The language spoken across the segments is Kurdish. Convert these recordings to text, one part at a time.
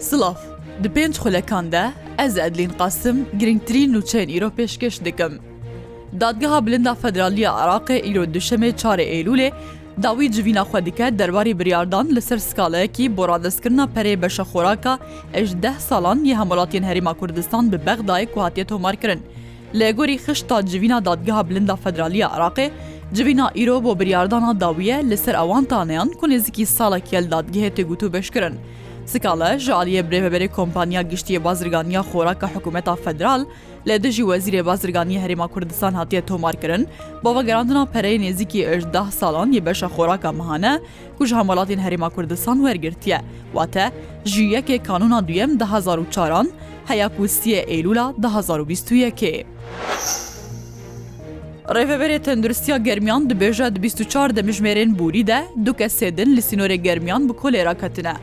Silav. Di pênc xulekan de ez Edlîn Qasim girîngtirîn nûçeyên îro pêşkêş dikim. Dadgeha Bilind a Federalî ya Iraqê îro Duşemê çarê Eylûlê dawî civîna xwe dike derbarê biryaardan li ser skalayekî bo radestkirina perê beşa xoraka ejdeh salan yê Hemwelatiyên Herêma Kurdistan bi Bexdayê ku hatiye tomarkirin. Li gorî xişta civîna Dadgeha Bilind a Federaliya Iraqê, civîna îro bo biryardana dawiye li ser awan taneyan ku nêzîkî salek ye li dadgehê tê gut û beşkirin. Sikale ji aliyê birêveberê Kompaniya Giştî yê Bazirganiya Xoraka Hikûmeta Federal li dijî Wezîrê Bazirganiyê Herêma Kurdistan hatiye tomarkirin bo vegerandina pereyê nêzîkî deh salan yê beşa xoraka mehane ku ji hemwelatên Herêma Kurdistan wergirtiye, wate ji yekê kanûna duyem du hezar û çar an heya ku siyê Eylûla du hezar û bîst û yekê. Rêveberê Tenduristiya Germiyan dibêje di bîst û çar demjimêrên borî de du kesê din li sînorê Germiyan bi kolêra ketine.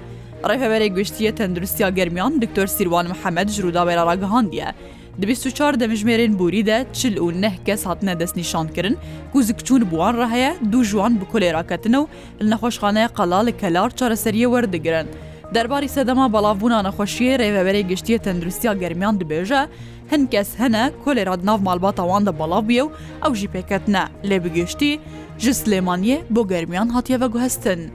Rêveberê Giştî yê Tenduristiya Germiyan Doktor Sîrwan Mihemed ji Rûdawê re ragihandiye, Di bîst û çar demjimêrên borî de çil û neh kes hatine destnîşankirin ku zikçûn bi wan re heye, du ji wan bi kulê raketine û li nexweşxaneya Qala li Kelar çareseriyê werdigirin. Derbarî sedema belavbûna nexweşiyê Rêveberê Giştî yê Tenduristiya Germiyan dibêje, Hin kes hene kolera di nav malbata wan de belav bûye û ew jî pê ketine, lê bi giştî ji Silêmaniyê bo Germiyan hatiye veguhestin.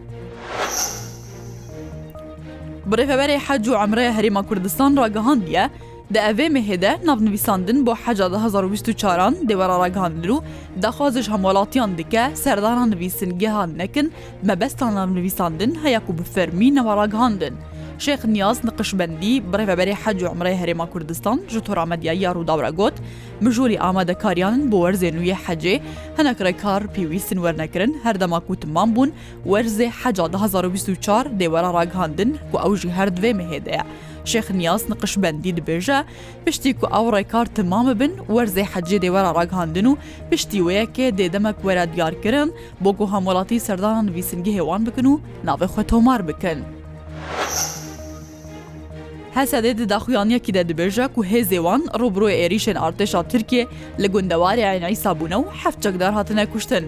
Bi Rêveberê Hec û Emreya Herêma Kurdistan ragihandiye, Di evê mehê de navnivîsandin bo heca du hezar û bîst û çar an dê were ragihandin û daxwaziş hemwelatiyan dike serdana nivîsingeha nekin, mebesta navnivîsandin heye ku bi fermî newe ragihandin. Şêx Niyaz Niqişbendî, bi rêveberê Hec û Umreyê Herêma Kurdistan ji tora medyayî ya Rûdaw re got, Mijûlî amadekariyan in bo werzê nû yê hecê, hinek rêkar pêwîst in wernekirin, her dema ku timam bûn, werzê heca du hezar û bîst û çar dê were ragihandin ku ew jî her di vê mehê de ye. Şêx Niyaz Niqşbendî dibêje, Piştî ku ew rêkar temam bibin, werzê hecê dê were ragihandin û piştî wê yekê dê demek were diyarkirin bo ku hemwelatî serdana nivîsingehê wan bikin û navê xwe tomar bikin. Hesedê di daxuyaniyekî de dibêje ku hêzê wan rûbirûyê êrîşên artêşa Tirkiyê li gundewarê Eyn Îsa bûne û heft çekdar hatine kuştin.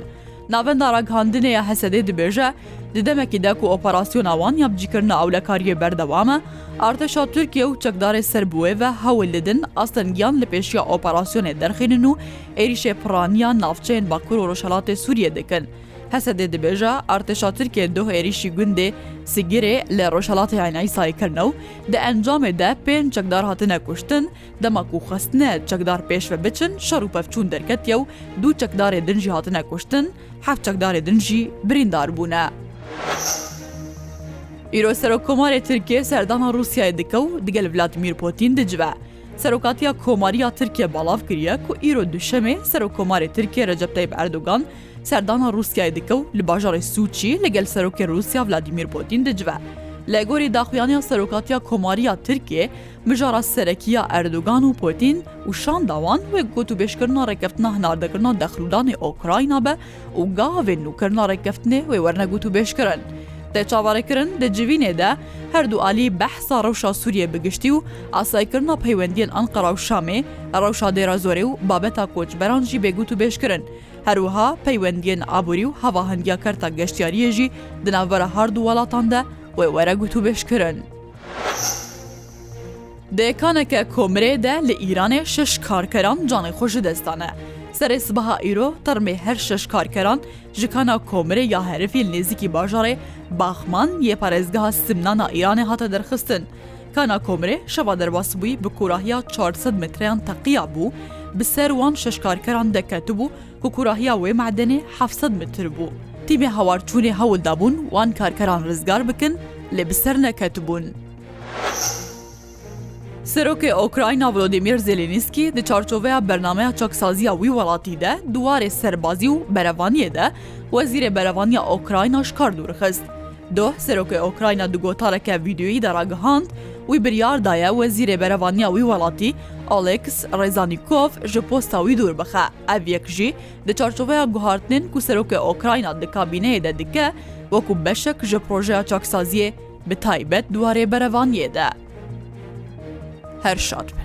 Navenda Ragihandinê ya Hesedê dibêje, di demekî de ku operasyona wan ya bicîkirina ewlekariyê berdewam e, artêşa Tirkiye û çekdarê ser bi wê ve hewl didin astengiyan li pêşiya operasyonê derxînin û êrîşê piraniya navçeyên bakur û rojhilatê Sûriyê dikin. Hesedê dibêje, artêşa Tirkiye doh êrîşî gundê Sigirê li rojhilatê Eynayîsayê kirine û di encamê de pênc çekdar hatine kuştin, Dema ku xwestine çekdar pêş ve biçin şer û pevçûn derketiye û du çekdarê din jî hatine kuştin, heft çekdarê din jî birîndar bûne. Îro Serokkomarê Tirkiyê serdana Rûsyayê dike û digel Vladimîr Pûtîn dicive. Serokatiya Komarî ya Tirkiye balav kiriye ku îro Duşemê Serokkomarê Tirkiyê Recep Teyib Erdogan serdana Rûsyayê dike û li bajarê Sûçî ligel Serokê Rûsya Vladimîr Pûtîn dicive. Li gorî daxuyaniya Serokatiya Komarî ya Tirkiyê, Mijara serekiya Erdogan û Putîn û şanda wan wek gotûbêjkirina rêkeftina hinardekirina dexlûdanê Ukrayna be û gavên nûkirina rêkeftinê wê werne gotûbêjkirin. Tê çavarêkirin di civînê de her du alî behsa rewşa Sûriyê bi giştî û asayikirina peywendiyên Enqera û Şamê, rewşa Dêrazorê û babeta koçberan jî bê gotûbêjkirin. Her wiha peywendiyên aborî û hevahendiya kerta geştyariyê jî di navbera her du welatan de wê were gotûbêjkirin. Dêkaneke komirê de li Îranê şeş karkeran canê xwe ji dest dane. Serê sibeha îro termê her şeş karkeran ji kana komirê ya herifî li nêzîkî bajarê Baxman yê parêzgeha Simnan a Îranê hate derxistin. Kana komirê şeva derbas bûyî bi korahiya çar sed metreyan teqiya bû, bi ser wan şeş karkeran de ketibû, ku kurahiya wê madenê heft sed mitr bû. Tîmê hawarçûnê hewl dabûn wan karkeran rizgar bikin lê bi ser neketibûn. Serokê Ukrayna Volodîmîr Zelênîskî di çarçoveya bernameya çaksaziya wî welatî de di warê serbazî û berevaniyê de Wezîrê Berevaniya Ukrayna ji kar dûrxist. Doh, Serokê Ûkrayna di gotareke vîdeoyî de ragihand, wî biryar daye Wezîrê Berevaniya wî welatî Oleks Rezanîkov ji posta wî dûr bixe. Ev yek jî di çarçoveya guhartinên ku Serokê Ûkrayna di kabîneyê de dike wekû beşek ji projeya çaksaziyê bi taybet di warê berevaniyê de. Her şad bin.